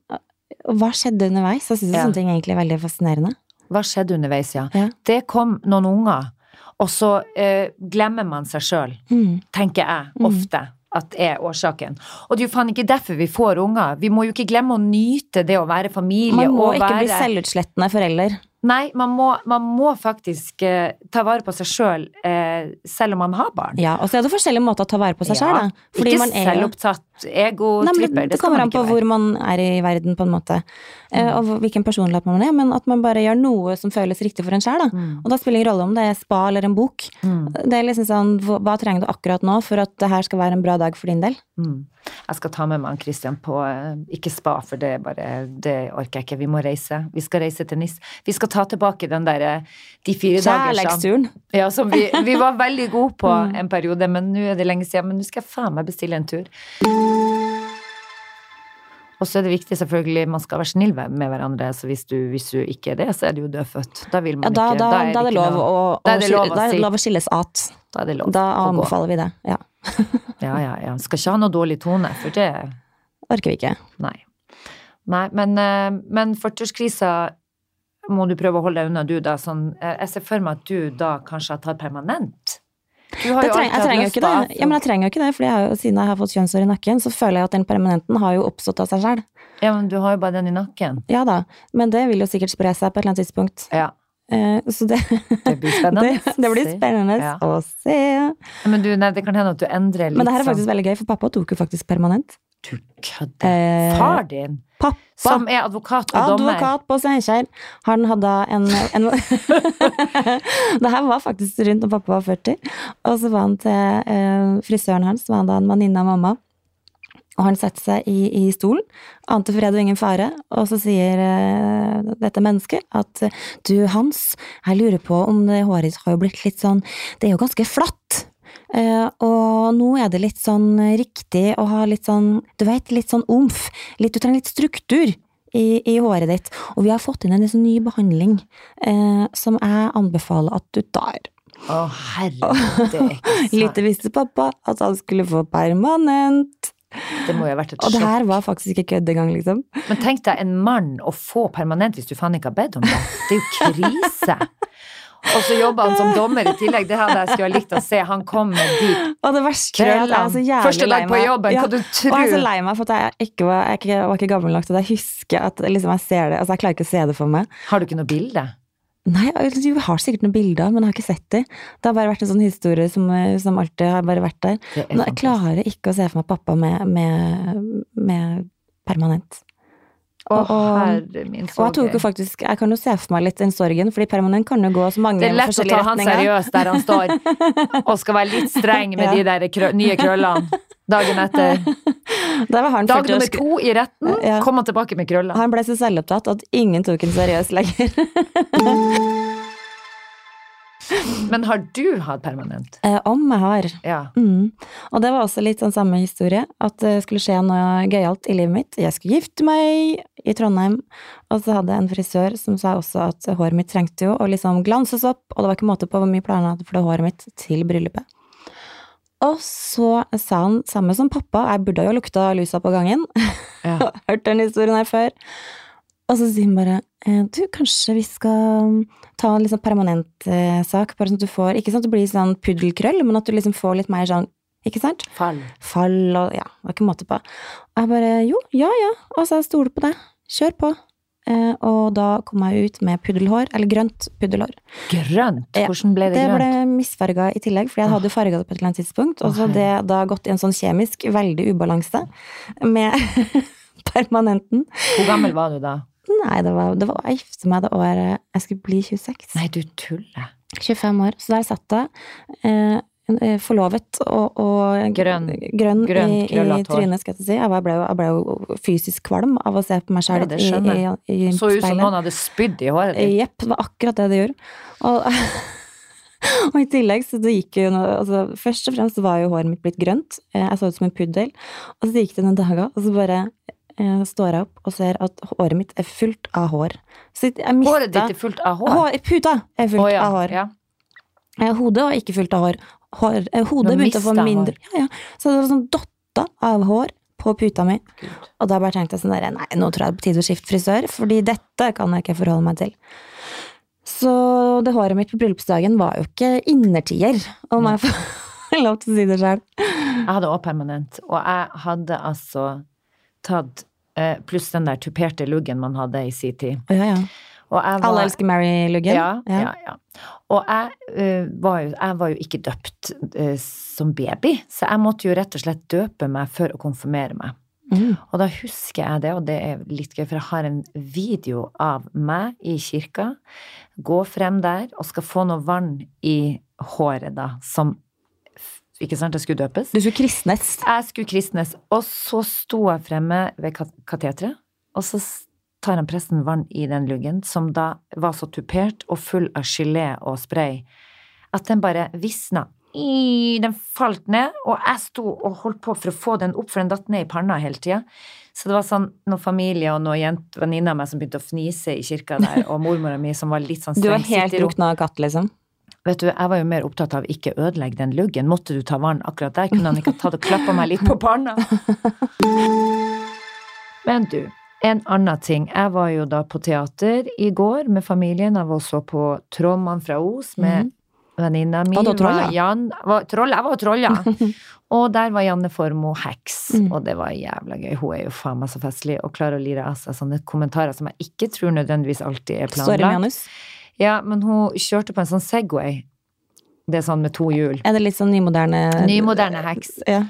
hva skjedde underveis? Jeg syns Ja. sånne ting egentlig er veldig fascinerende. Hva skjedde underveis, ja? Ja. Det kom noen unger, og så eh, glemmer man seg sjøl, Mm. tenker jeg Mm. ofte. At er årsaken. Og det er jo faen ikke derfor vi får unger. Vi må jo ikke glemme å nyte det å være familie Man må ikke være bli selvutslettende forelder. Nei, man må, man må faktisk eh, ta vare på seg sjøl eh, selv om man har barn. Ja, og så er det forskjellige måter å ta vare på seg sjøl, da. Fordi ikke man jo- Nei, det, Det kommer an på hvor man er i verden, på en måte. Eh, Mm. og hvilken personlighet man er. Men at man bare gjør noe som føles riktig for en sjæl. Mm. Og da spiller det ingen rolle om det er spa eller en bok. Mm. Det er liksom sånn, hva trenger du akkurat nå for at det her skal være en bra dag for din del? Mm. Jeg skal ta med meg Christian på eh, ikke spa, for det er bare Det orker jeg ikke. Vi må reise. Vi skal reise til NIS. Vi skal ta tilbake den derre De fire. Kjærlighetsturen. Ja, som vi, vi var veldig gode på (laughs) Mm. en periode, men nå er det lenge siden. Men nå skal jeg faen meg bestille en tur. Og så er det viktig, selvfølgelig, man skal være snill med hverandre. Så hvis du, hvis du ikke er det, så er du jo dødfødt. Da vil man Ja, da, ikke da, da, er det lov å, Da er det lov å da er det lov å skilles at. Da er det lov Da anbefaler vi det. Ja. (laughs) Ja, ja, ja. Skal ikke ha noe dårlig tone, for det Orker vi ikke. Nei. Nei, men, eh, men forturskrisa må du prøve å holde deg unna, du da. Sånn, eh, jeg ser for meg at du da kanskje har tatt permanent. Du har Det treng, jeg trenger jo ikke det. Ja, men jeg trenger jo ikke det, for jeg siden jeg har fått kjønnshår i nakken, så føler jeg at den permanenten har jo oppstått av seg sjøl. Ja, men du har jo bare den i nakken. Ja da, men det vil jo sikkert spre seg på et eller annet tidspunkt. Ja, Eh, så det, det blir (laughs) spennende. det, det blir spennende Ja. å se. Men du, nei, det kan hende at du endrer litt Men det her er sånn- faktisk veldig gøy, for pappa tok jo faktisk permanent. Du kødder. Eh, Far din, Pappa! som er advokat og dommer. Advokat på Steinkjer. Han hadde en, en (laughs) Det her var faktisk rundt når pappa var 40. Og så var han til eh, frisøren hans, var han da en venninne av mamma. Og han setter seg i, i stolen, ante fred og ingen fare, og så sier uh, dette mennesket at du, Hans, jeg lurer på om det håret ditt har jo blitt litt sånn Det er jo ganske flatt. Eh, og nå er det litt sånn riktig å ha litt sånn, du vet, litt sånn omf. Litt, du trenger litt struktur i, i håret ditt. Og vi har fått inn en sånn ny behandling eh, som jeg anbefaler at du tar. Å, herregud, er. (laughs) Lite visste pappa at han skulle få permanent. Det må jo ha vært et Og det her var faktisk ikke kødd engang, liksom. Men tenk deg en mann å få permanent hvis du faen ikke har bedt om det. Det er jo krise. (laughs) Og så jobber han som dommer i tillegg. Det hadde jeg skulle ha likt å se. Han kom med de Og det verste er at jeg er så krøllene. jævlig Første dag på jobben, Ja, hva du Og jeg er så lei meg for at jeg ikke var, jeg ikke, var ikke gammel nok til at jeg husker at liksom, jeg ser det. Altså, jeg klarer ikke å se det for meg. Har du ikke noe bilde? Nei, du jeg har sikkert noen bilder, men jeg har ikke sett dem. Det har bare vært en sånn historie som, som alltid har bare vært der. Er Men jeg klarer ikke å se for meg pappa med, med, med permanent. Å, herre min, sorg. Og jeg tok jo faktisk, jeg kan jo se for meg litt den sorgen, fordi permanent kan jo gå så mange Det er lett å ta han seriøst der han står, og skal være litt streng med (laughs) Ja. de der krø nye krøllene dagen etter. (laughs) Dag 40 nummer to i retten Ja. kom han tilbake med krøller. Han ble så selvopptatt at ingen tok en seriøst lenger. (laughs) Men har du hatt permanent? Eh, om jeg har. Ja. Mm. Og det var også litt sånn samme historie, at det skulle skje noe gøyalt i livet mitt. Jeg skulle gifte meg i Trondheim, og så hadde jeg en frisør som sa også at håret mitt trengte jo å liksom glanses opp, og det var ikke måte på hvor mye planer jeg hadde for det håret mitt til bryllupet. Og så sa han samme som pappa, jeg burde jo lukta lusa på gangen, Ja. (laughs) hørt den historien her før. Og så sier han bare du, kanskje vi skal ta en liksom permanent eh, sak, bare sånn at du får, ikke sånn at det blir sånn puddelkrøll, men at du liksom får litt mer sånn, ikke sant? Fall. Fall og ja, det var ikke måte på. Og jeg bare jo, ja ja, og så jeg stoler på det, kjør på. Eh, og da kom jeg ut med puddelhår, eller grønt puddelhår. Grønt? Hvordan ble det, Det ble grønt? misfarga i tillegg, for jeg hadde jo farga det på et eller annet tidspunkt. Og så hadde det da gått i en sånn kjemisk veldig ubalanse med (laughs) permanenten. Hvor gammel var du da? Nei, det var, det var jeg gifte meg det året jeg skulle bli 26. Nei, du tuller. 25 år. Så der satt jeg, eh, eh, forlovet og, og Grønn. grønn Grønn, i, i trynet, skal jeg si. Jeg, ble jeg ble jo fysisk kvalm av å se på meg sjøl ja, i, i, i, Så ut som noen hadde spydd i håret ditt. Jepp, det var akkurat det det gjorde. Og, (laughs) og i tillegg så det gikk jo noe altså, Først og fremst var jo håret mitt blitt grønt. Eh, Jeg så ut som en puddel. Og så gikk det noen dager, og så bare står jeg opp og ser at håret mitt er fullt av hår. Mistet Håret ditt er fullt av hår. hår Puta er fullt oh, ja. av hår. Ja. Eh, Hodet var ikke fullt av hår. hår eh, hodet begynte å få mindre ja, ja. Så det var sånn dotter av hår på puta mi. Gud. Og da bare tenkte jeg sånn der, nei, nå tror jeg det er på tide å skifte frisør, fordi dette kan jeg ikke forholde meg til. Så det håret mitt på bryllupsdagen var jo ikke innertier, om jeg får (laughs) lov til å si det sjøl. Jeg hadde òg permanent, og jeg hadde altså tatt eh, Pluss den der tuperte luggen man hadde i sin tid. Ja, ja. Var, Alle elsker Mary-luggen. Ja, ja, ja. Og jeg, uh, var jo, jeg var jo ikke døpt uh, som baby, så jeg måtte jo rett og slett døpe meg for å konfirmere meg. Mm. Og da husker jeg det, og det er litt gøy, for jeg har en video av meg i kirka. Gå frem der og skal få noe vann i håret, da, som Ikke sant, jeg skulle døpes. Du skulle kristnes. Jeg skulle kristnes, og så sto jeg fremme ved kat- kateteret, og så tar han presten vann i den luggen, som da var så tupert og full av gelé og spray, at den bare visna. I, den falt ned, og jeg sto og holdt på for å få den opp, for den datt ned i panna hele tida. Så det var sånn noen familie og noen venninner av meg som begynte å fnise i kirka der, og mormora mi som var litt sånn Du var streng. helt drukna av katt, liksom. Vet du, jeg var jo mer opptatt av ikke ødelegge den luggen. Måtte du ta vann akkurat der? Kunne han ikke tatt og klappa meg litt på panna? (laughs) Men du, en annen ting. Jeg var jo da på teater i går med familien. Jeg var også på Trollmann fra Os med venninna mi. Var du troll, ja? Jan, var, troll, jeg var troll, ja. (laughs) og der var Janne Formoe heks, Mm. og det var jævla gøy. Hun er jo faen meg så festlig og klarer å lire av seg sånne kommentarer som jeg ikke tror nødvendigvis alltid er planlagt. manus. Ja, men hun kjørte på en sånn Segway. Det er sånn med to hjul. Er det litt sånn nymoderne Nymoderne heks. Ja.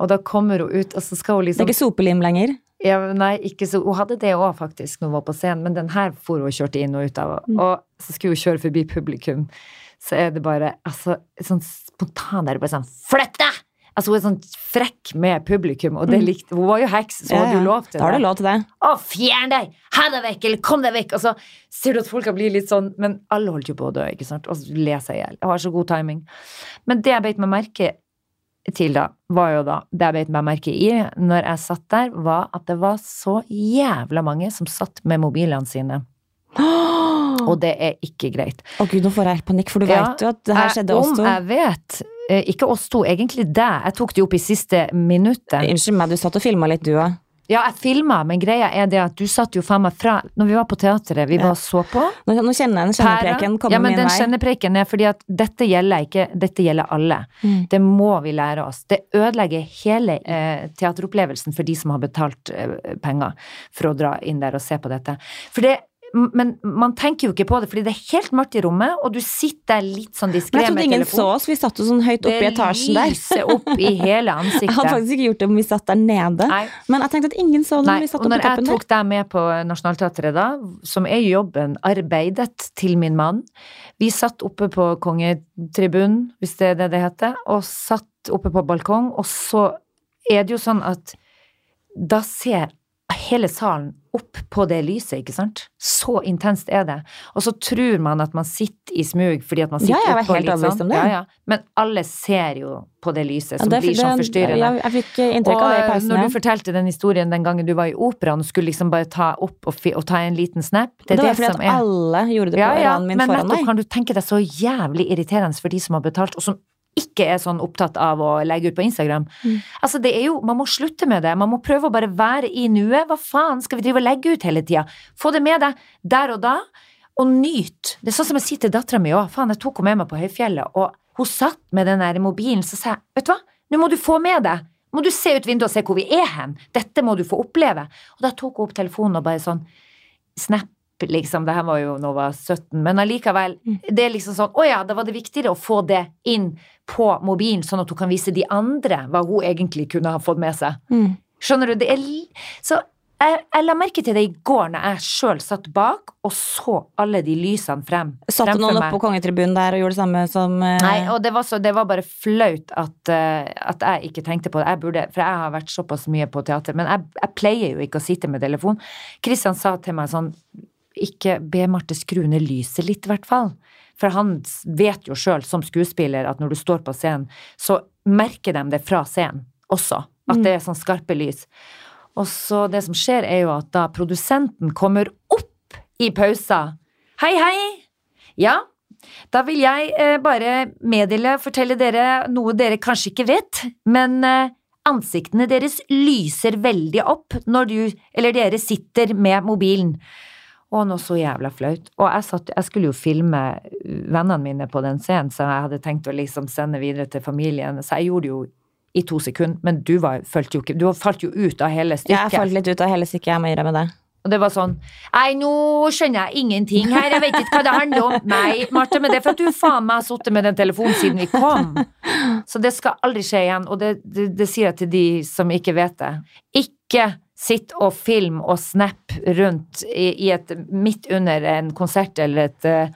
Og da kommer hun ut, og så skal hun Det er liksom ikke sopelim lenger. ja, Nei, ikke så Hun hadde det òg, faktisk, når hun var på scenen, men den her for hun kjørte inn og ut av. Mm. Og så skulle hun kjøre forbi publikum, så er det bare altså, sånn spontan der, bare sånn Flytt deg! Altså, hun er sånn frekk med publikum, og det likte Hun var jo heks, så Mm. Ja, hadde du lov til det. Da har du lov til det. Å, fjern deg! Ha deg vekk! Eller kom deg vekk! Og så ser du at folka blir litt sånn Men alle holdt jo på å dø, ikke sant? Og så ler seg i hjel. Har så god timing. Men det jeg beit meg merke til, da, var jo da Det jeg beit meg merke i når jeg satt der, var at det var så jævla mange som satt med mobilene sine. (gasps) Og det er ikke greit. Å gud, nå får jeg helt panikk, for du Ja, vet jo at det her skjedde oss Om to. jeg vet. Eh, Ikke oss to, egentlig deg. Jeg tok det opp i siste minuttet. Unnskyld meg, du satt og filma litt, du òg. Ja, jeg filma, men greia er det at du satt jo faen meg fra Når vi var på teatret, vi Ja. var så på Nå, nå kjenner jeg den kjennepreken komme ja, men min den vei. kjennepreken er fordi at dette gjelder ikke, dette gjelder alle. Mm. Det må vi lære oss. Det ødelegger hele eh, teateropplevelsen for de som har betalt eh, penger for å dra inn der og se på dette. For det men man tenker jo ikke på det, fordi det er helt mørkt i rommet, og du sitter der litt sånn diskré med telefonen. jeg trodde ingen ingen så oss, vi satt jo sånn høyt oppe i etasjen der. Det lyser opp i (laughs) hele ansiktet. Jeg hadde faktisk ikke gjort det om vi satt der nede. Nei, Men jeg tenkte at ingen så det når vi satt oppe i toppen der. Og når jeg tok deg med på Nationaltheatret da, som er jobben arbeidet til min mann, vi satt oppe på kongetribunen, hvis det er det det heter, og satt oppe på balkong, og så er det jo sånn at da ser hele salen opp på det lyset, ikke sant? Så intenst er det. Og så tror man at man sitter i smug fordi at man sitter Ja, jeg oppå litt sånn. det. Ja, ja. Men alle ser jo på det lyset Ja, som det- blir sånn forstyrrende. Ja, jeg fikk inntrykk av det i Og pausen. når du fortalte den historien den gangen du var i operaen og skulle liksom bare ta opp og, og ta en liten snap, det Det er var det, fordi som at alle gjorde det på ja, ja, min men foran nettopp meg. kan du tenke deg så jævlig irriterende for de som har betalt, og som ikke er sånn opptatt av å legge ut på Instagram. Mm. Altså, det er jo, Man må slutte med det. Man må prøve å bare være i nuet. Hva faen skal vi drive og legge ut hele tida? Få det med deg der og da, og nyt. Det er sånn som jeg sier til dattera mi òg. Faen, jeg tok henne med meg på høyfjellet, og hun satt med den der mobilen, så sa jeg, vet du hva, nå må du få med deg. Må du se ut vinduet og se hvor vi er hen. Dette må du få oppleve. Og da tok hun opp telefonen og bare sånn Snap, liksom. Det her var jo da hun var 17, men allikevel. Mm. Det er liksom sånn Å ja, da var det viktigere å få det inn på mobilen, sånn at hun kan vise de andre hva hun egentlig kunne ha fått med seg. Mm. Skjønner du? Det er Så jeg, jeg la merke til det i går når jeg sjøl satt bak og så alle de lysene frem. Satt det noen oppe på kongetribunen der og gjorde det samme som uh... Nei, og det var, så, det var bare flaut at, uh, at jeg ikke tenkte på det. Jeg burde, for jeg har vært såpass mye på teater, men jeg, jeg pleier jo ikke å sitte med telefon. Kristian sa til meg sånn Ikke be Marte skru ned lyset litt, i hvert fall. For han vet jo sjøl, som skuespiller, at når du står på scenen, så merker de det fra scenen også. At det er sånn skarpe lys. Og så det som skjer, er jo at da produsenten kommer opp i pausa Hei, hei! Ja, da vil jeg eh, bare meddele, fortelle dere noe dere kanskje ikke vet, men eh, ansiktene deres lyser veldig opp når du, eller dere sitter med mobilen. Å, noe så jævla flaut. Og jeg, satt, jeg skulle jo filme vennene mine på den scenen, så jeg hadde tenkt å liksom sende videre til familien, så jeg gjorde det jo i to sekunder, men du, var, jo ikke, du falt jo ut av hele stykket. Jeg stykket. falt litt ut av hele stykket, jeg må innrømme det. Og det var sånn Nei, nå skjønner jeg ingenting her, jeg vet ikke hva det handler om. Nei, Marte, men det er for at du faen meg har sittet med den telefonen siden vi kom. Så det skal aldri skje igjen, og det, det, det sier jeg til de som ikke vet det. Ikke sitt og film og snap rundt i, i et midt under en konsert eller et eh,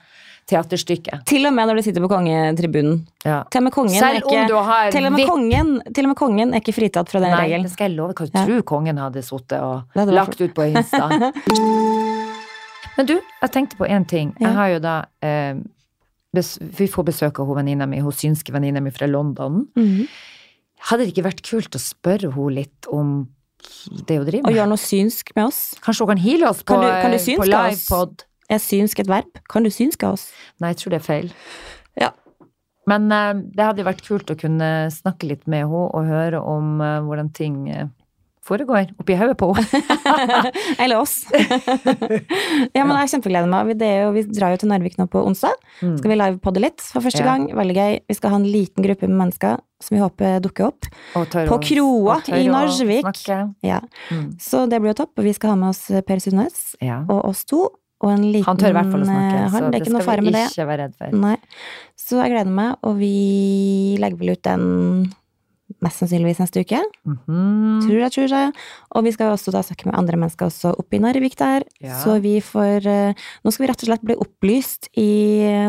teaterstykke. Til og med når du sitter på kongetribunen. Ja. Til og med kongen er Selv om ikke du har til og, med kongen, til og med kongen er ikke fritatt fra den Nei, regelen. det skal jeg love. Hva du Ja. tror kongen hadde sittet og hadde lagt ut på Insta? (laughs) Men du, jeg tenkte på én ting. Jeg har jo da eh, Vi får besøk av venninna mi, hun synske venninna mi fra London. Mhm. Hadde det ikke vært kult å spørre henne litt om det hun driver Og med? gjør noe synsk med oss. Kanskje hun kan heale oss på, Kan du- kan du eh, på livepod? Er synsk et verb? Kan du synske oss? Nei, jeg tror det er feil. Ja. Men uh, det hadde vært kult å kunne snakke litt med henne og høre om uh, hvordan ting eh, foregår oppi hodet på henne. (laughs) Eller oss. (laughs) ja, men jeg kjempegleder meg. Det er jo, vi drar jo til Narvik nå på onsdag. Mm. Skal vi livepodde litt for første Ja. gang. Veldig gøy. Vi skal ha en liten gruppe med mennesker som vi håper dukker opp. På kroa i Narvik. Ja. Mm. Så det blir jo topp. Og vi skal ha med oss Per Sundnes Ja. og oss to. Og en liten Han tør i hvert fall å snakke, eh, han. så Det er det skal vi ikke det. være redd for. Nei. Så jeg gleder meg, og vi legger vel ut den mest sannsynligvis neste uke. Mhm. Tror jeg, tror jeg. Og vi skal også da snakke med andre mennesker også oppe i Narvik der. Ja. Så vi får eh, Nå skal vi rett og slett bli opplyst i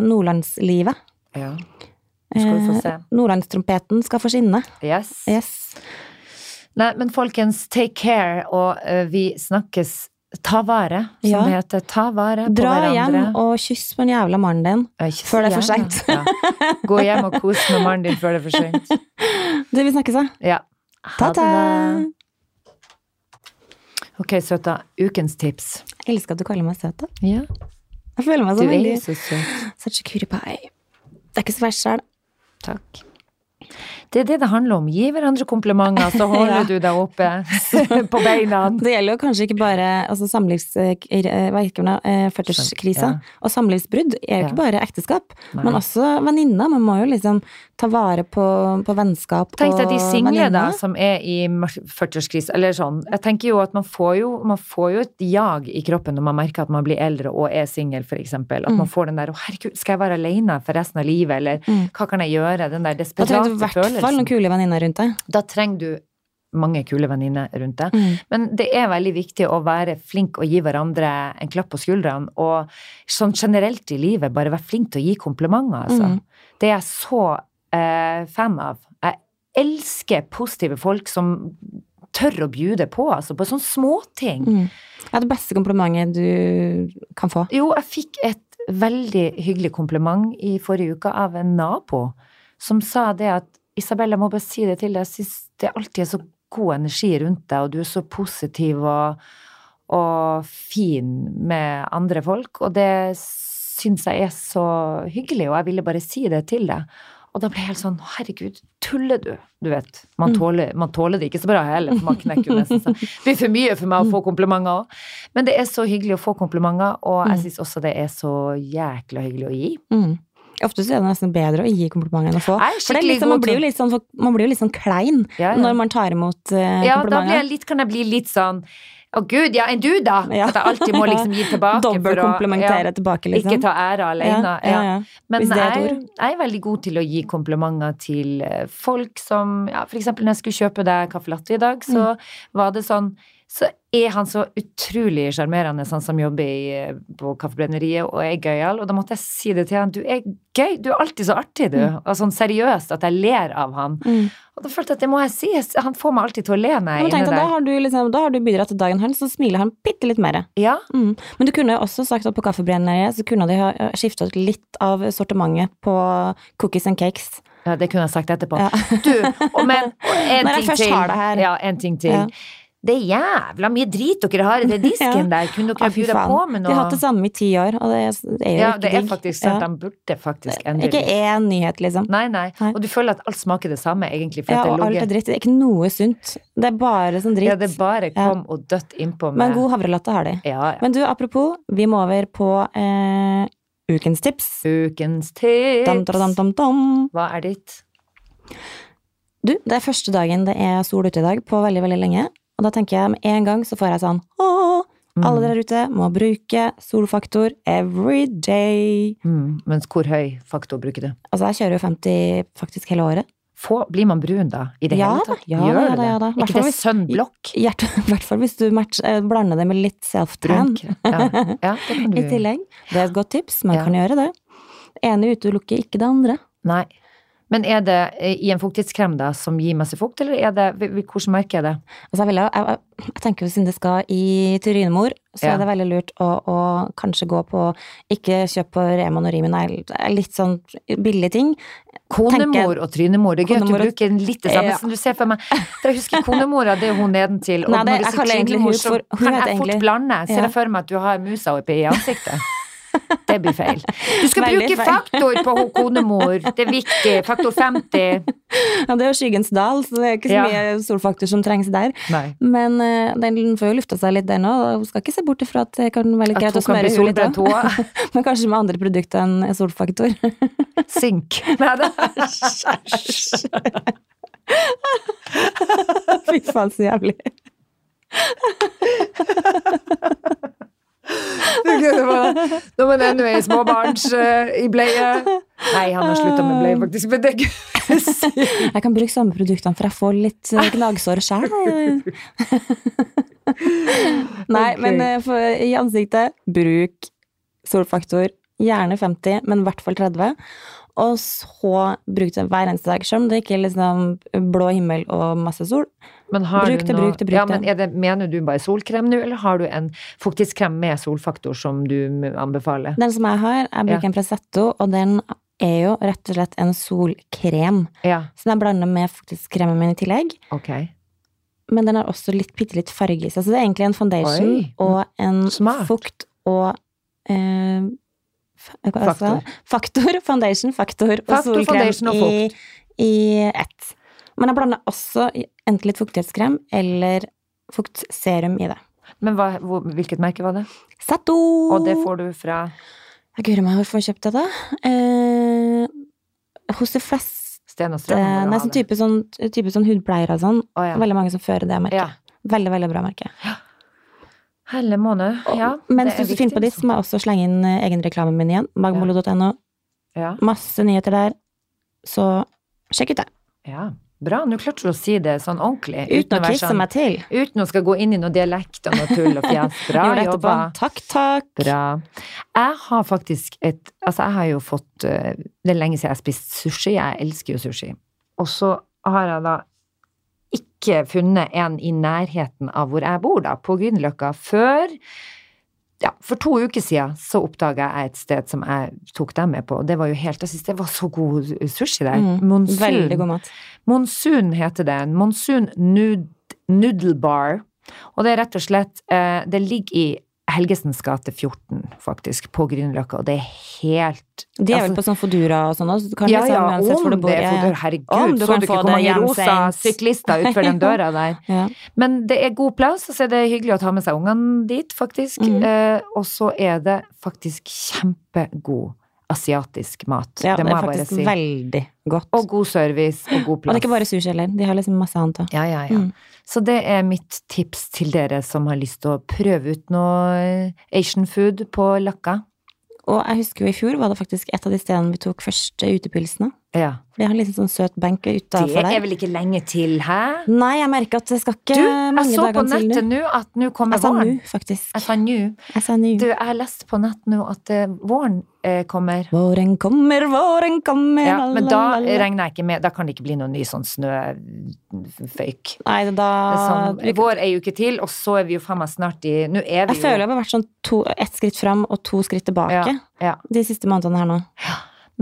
nordlandslivet. Ja. Nå skal vi få se. Eh, Nordlandstrompeten skal få skinne. Yes. Yes. Nei, men folkens, take care, og eh, vi snakkes Ta vare, som Ja. det heter. Ta vare på Dra hverandre. hjem og kyss på den jævla mannen din. Før det er for seint. Ja. Gå hjem og kos med mannen din før det er for sent. (laughs) Du, vi snakkes, da. Ja. Ta-ta! Ok, søta. Ukens tips. Jeg elsker at du kaller meg søt, da. Ja, Jeg føler meg du er veldig så søt. Such a cutie pie. Det er ikke så verst sjøl. Takk. Det er det det handler om. Gi hverandre komplimenter, så holder (laughs) Ja. du deg oppe (laughs) på beina. Det gjelder jo kanskje ikke bare altså samlivs... eh, eh, 40-årskrisa. Ja. Og samlivsbrudd er jo ikke bare ekteskap, Nei. men også venninner. Man må jo liksom ta vare på, på vennskap Tenk deg de single da, som er i 40-årskrise, eller sånn. Jeg tenker jo at man får jo, man får jo et jag i kroppen når man merker at man blir eldre og er singel, eksempel. At Mm. man får den der 'Å, herregud, skal jeg være alene for resten av livet', eller Mm. 'Hva kan jeg gjøre?' Den der desperate hvert fall noen kule venninner rundt deg. Da trenger du mange kule venninner rundt deg. Mm. Men det er veldig viktig å være flink og gi hverandre en klapp på skuldrene. Og sånn generelt i livet, bare være flink til å gi komplimenter, altså. Mm. Det er jeg så eh, fan av. Jeg elsker positive folk som tør å bjude på, altså, på sånne småting. Mm. Ja, det beste komplimentet du kan få. Jo, jeg fikk et veldig hyggelig kompliment i forrige uke av en nabo som sa det at Isabel, jeg må bare si det til deg, jeg syns det alltid er så god energi rundt deg, og du er så positiv og, og fin med andre folk, og det syns jeg er så hyggelig, og jeg ville bare si det til deg. Og da ble jeg helt sånn, herregud, tuller du? Du vet, man Mm. tåler, man tåler det ikke så bra heller, for man knekker jo nesten seg. Det blir for mye for meg å få komplimenter òg. Men det er så hyggelig å få komplimenter, og jeg Mm. syns også det er så jækla hyggelig å gi. Mm. Ofte så er det nesten bedre å gi komplimenter enn å få. Er For det liksom, man, blir jo litt sånn, man blir jo litt sånn klein Ja, ja. når man tar imot uh, Ja, da blir komplimenter. jeg litt, kan jeg bli litt sånn Å gud, ja, enn du da? Ja. At jeg alltid må liksom gi tilbake. Dobbeltkomplimentere ja, tilbake, liksom. Ikke ta æra alene. Ja, ja, ja. Men er jeg, jeg er veldig god til å gi komplimenter til eh, folk som ja, For eksempel når jeg skulle kjøpe deg caffè latte i dag, så Mm. var det sånn Så er han så utrolig sjarmerende, han som jobber i, eh, på Kaffebrenneriet og er gøyal, og da måtte jeg si det til han. Du er gøy, du er alltid så artig, du. Mm. Og sånn seriøst at jeg ler av han. Mm. Og da følte jeg at det må jeg si. Han får meg alltid til å le meg Ja, er tenk deg, da har du, liksom, da har du bidratt til dagen hans, så smiler han bitte litt mer. Ja, Mm. Men du kunne jo også sagt at på Kaffebrenneriet så kunne de ha skifta ut litt av sortimentet på cookies and cakes. Ja, det kunne jeg sagt etterpå. Ja. Du, og men og en (laughs) Når jeg ting først til. har det her. Ja, en ting til. Ja. Det er jævla mye drit dere har i den (laughs) disken der. Kunne dere fy bjuda på med noe? De har hatt det samme i ti år, og det er det er jo Ja, ikke det er faktisk sant. Ja. De burde faktisk endre Ikke én nyhet, liksom. Nei, nei. Nei. Og du føler at alt smaker det samme, egentlig. For Ja, at og alt er er dritt. Det er ikke noe sunt. Det er bare sånn dritt. Ja, det bare kom og dødt innpå med Men god havrelatte har de. Ja, ja. Men du, apropos, vi må over på eh, ukens tips. Ukens tips. Dam, dam, dam, dam. Hva er ditt? Du, det er første dagen det er sol ute i dag på veldig, veldig lenge. Og da tenker jeg med en gang så får jeg sånn Åh, alle der ute må bruke solfaktor every day. Mm. Mens hvor høy faktor bruker du? Altså, jeg kjører jo 50 faktisk hele året. Få, blir man brun da? I det Ja hele tatt? ja Gjør ja da, ja da. det? Hvertfall Ikke det sunblock? (laughs) I hvert fall hvis du match, eh, blander det med litt self-tan Ja. ja, det kan (laughs) du i tillegg. Det er et godt tips, man kan gjøre det. Det ene utelukker ikke det andre. Nei. Men er det eh, i en fuktighetskrem da, som gir masse fukt, eller er det Hvordan merker jeg det? Altså, jeg, vil, jeg, jeg, tenker jo siden det skal i Tyrinemor, så Ja. er det veldig lurt å, å kanskje gå på Ikke kjøp på Rema og Rimi, nei, litt sånn billige ting. Konemor og trynemor. Det er gøy at du bruker litt det samme Ja. som du ser for meg. For jeg husker konemora, det er hun nedentil. Og Nei, det- når du sier trynemor, så kan jeg fort blande. Ser jeg for meg at du har musa oppi i ansiktet. Det blir feil. Du skal Veldig bruke feil. faktor på hun konemor. Det er viktig. Faktor 50. Ja, det er jo skyggens dal, så det er ikke så Ja. mye solfaktor som trengs der. Nei. Men eh, den får jo lufta seg litt, den òg. Hun Skal ikke se bort ifra at det kan være litt greit å smøre huet litt. òg. (laughs) Men kanskje med andre produkter enn solfaktor. (laughs) Sink. Nei, da. (laughs) Fy faen, så jævlig. Nå (laughs) må det ennå i småbarns uh, i bleie. Nei, han har slutta med bleie, faktisk. Men det si. (laughs) Jeg kan bruke samme produktene, for jeg får litt eh, gnagsår sjøl. (laughs) Nei, okay. men eh, for, i ansiktet, bruk solfaktor. Gjerne 50, men i hvert fall 30. Og så brukte jeg hver eneste dag, selv om det ikke er liksom blå himmel og masse sol. Men har Bruk du det, bruk det, bruk ja, det. men det. Mener du bare solkrem nå, eller har du en fuktighetskrem med solfaktor som du anbefaler? Den som jeg har, jeg bruker Ja. en Presetto, og den er jo rett og slett en solkrem. Ja, Så den blander med faktisk kremen min i tillegg. ok. Men den har også litt, bitte litt farge i seg. Så det er egentlig en foundation Oi. og en Smart. fukt og eh, sa? Faktor. Faktor, foundation, faktor og Faktor, solkrem foundation og i, i ett. Men jeg blander også enten litt fuktighetskrem eller fuktserum i det. Men hva, hvor, hvilket merke var det? Sato! Og det får du fra Jeg gruer meg, hvorfor jeg kjøpt det, da? Eh, hos de fleste Sten og Strøm? Nei, sånn type, sånn, type sånn hudpleiere og sånn. Oh, ja. Veldig mange som fører det merket. Ja. Veldig, veldig bra merke. Helle måned. Ja, Mens det er hvis du finner på viktig, ditt, så må jeg også slenge inn egenreklamen egen reklamen min igjen. Magmolo.no. Ja. Masse nyheter der. Så sjekk ut det. ja. Bra. Nå klarte du å si det sånn ordentlig. Uten å kisse sånn- meg til. Uten å skal gå inn i noe dialekt og noe tull og fjes. (laughs) Bra jobba. Takk, takk. Bra. Jeg har faktisk et Altså, jeg har jo fått eh, Det er lenge siden jeg har spist sushi. Jeg elsker jo sushi. Og så har jeg da ikke funnet en i nærheten av hvor jeg bor, da, på Grünerløkka, før ja, For to uker siden så oppdaga jeg et sted som jeg tok dem med på, og det var jo helt Jeg syns det var så god sushi der. Mm, Monsun. Veldig god mat. Monsun heter det. Monsun nud, Noodle Bar. Og det er rett og slett eh, Det ligger i Helgesens gate 14, faktisk, på Grünerløkka, og det er helt De er vel altså, på sånn Fodura og sånn også. kan ja, liksom, ja, om det er ja, ja. Herregud, Om du så du ikke hvor mange rosa syklister utfor den døra der? (laughs) Ja. Men det er god plass, og så er det hyggelig å ta med seg ungene dit, faktisk. Mm. Eh, og så er det faktisk kjempegod asiatisk mat. ja, det det er faktisk si. veldig godt. Og god service og god plass. Og det er ikke bare sushi heller. De har liksom masse annet òg. Ja, ja, ja. Mm. Så det er mitt tips til dere som har lyst til å prøve ut noe eh, Asian food på Løkka. Og jeg husker jo i fjor var det faktisk et av de stedene vi tok første utepilsene. Ja. For de har en liten sånn søt benk Det er vel ikke lenge til, hæ? Nei, jeg merker at det skal ikke Du, jeg så på nettet nå. at nå kommer Jeg sa nå, faktisk. Jeg sa nå. Jeg sa nå. Du, jeg har lest på nett nå at eh, våren eh, kommer. Våren kommer, våren kommer, Ja, men da regner jeg ikke med Da kan det ikke bli noen ny sånn snøføyk. Nei, da Sånn, vår er jo ikke til, og så er vi jo faen meg snart i Nå er vi Jeg jo føler jeg har vært sånn to, ett skritt fram og to skritt tilbake Ja, ja. de siste månedene her nå.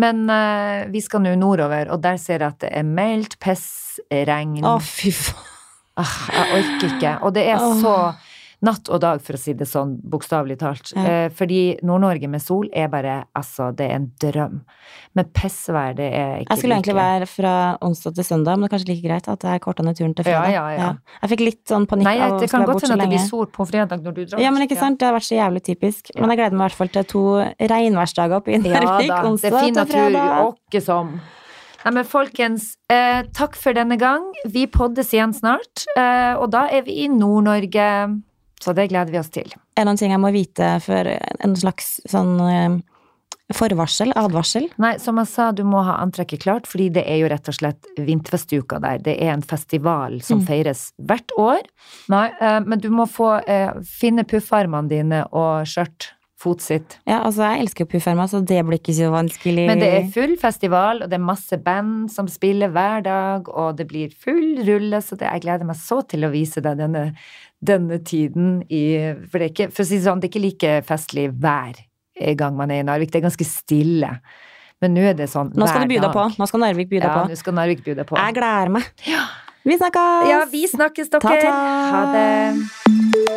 Men uh, vi skal nå nordover, og der ser jeg at det er meldt pess, regn Å, fy faen. ah, jeg orker ikke. Og det er så natt og dag, for å si det sånn, bokstavelig talt. Ja. Eh, fordi Nord-Norge med sol er bare Altså, det er en drøm. Men pissvær, det er ikke Jeg skulle egentlig være fra onsdag til søndag, men det er kanskje like greit at jeg korta ned turen til fredag. ja, ja. Jeg fikk litt sånn panikk Nei, av å det skulle kan være godt borte så hende at det blir sol på fredag når du drar. Ja, men ikke sant, det har vært så jævlig typisk. Men jeg gleder meg i hvert fall til to regnværsdager oppe i Ja Narvik da, det onsdag er fin til natur, fredag. åkke som. Nei, men folkens, eh, takk for denne gang. Vi poddes igjen snart, eh, og da er vi i Nord-Norge. Så det gleder vi oss til. Det noen ting jeg må vite for en slags sånn eh, forvarsel, advarsel? Nei, som jeg sa, du må ha antrekket klart, fordi det er jo rett og slett vinterfestuka der. Det er en festival som Mm. feires hvert år. Nei, eh, men du må få eh, finne puffarmene dine og skjørt. Fotsitt. Ja, altså jeg elsker puffermer, så det blir ikke så vanskelig. Men det er full festival, og det er masse band som spiller hver dag, og det blir full rulle, så det, jeg gleder meg så til å vise deg denne, denne tiden i For det er ikke, for å si det sånn, det er ikke like festlig hver gang man er i Narvik. Det er ganske stille. Men nå er det sånn Nå skal du by deg på. Nå skal Narvik by deg Ja, på. nå skal Narvik by deg på. Jeg gleder meg. Vi snakkes! Ja, vi snakkes, dere. Ta-ta. Ha det.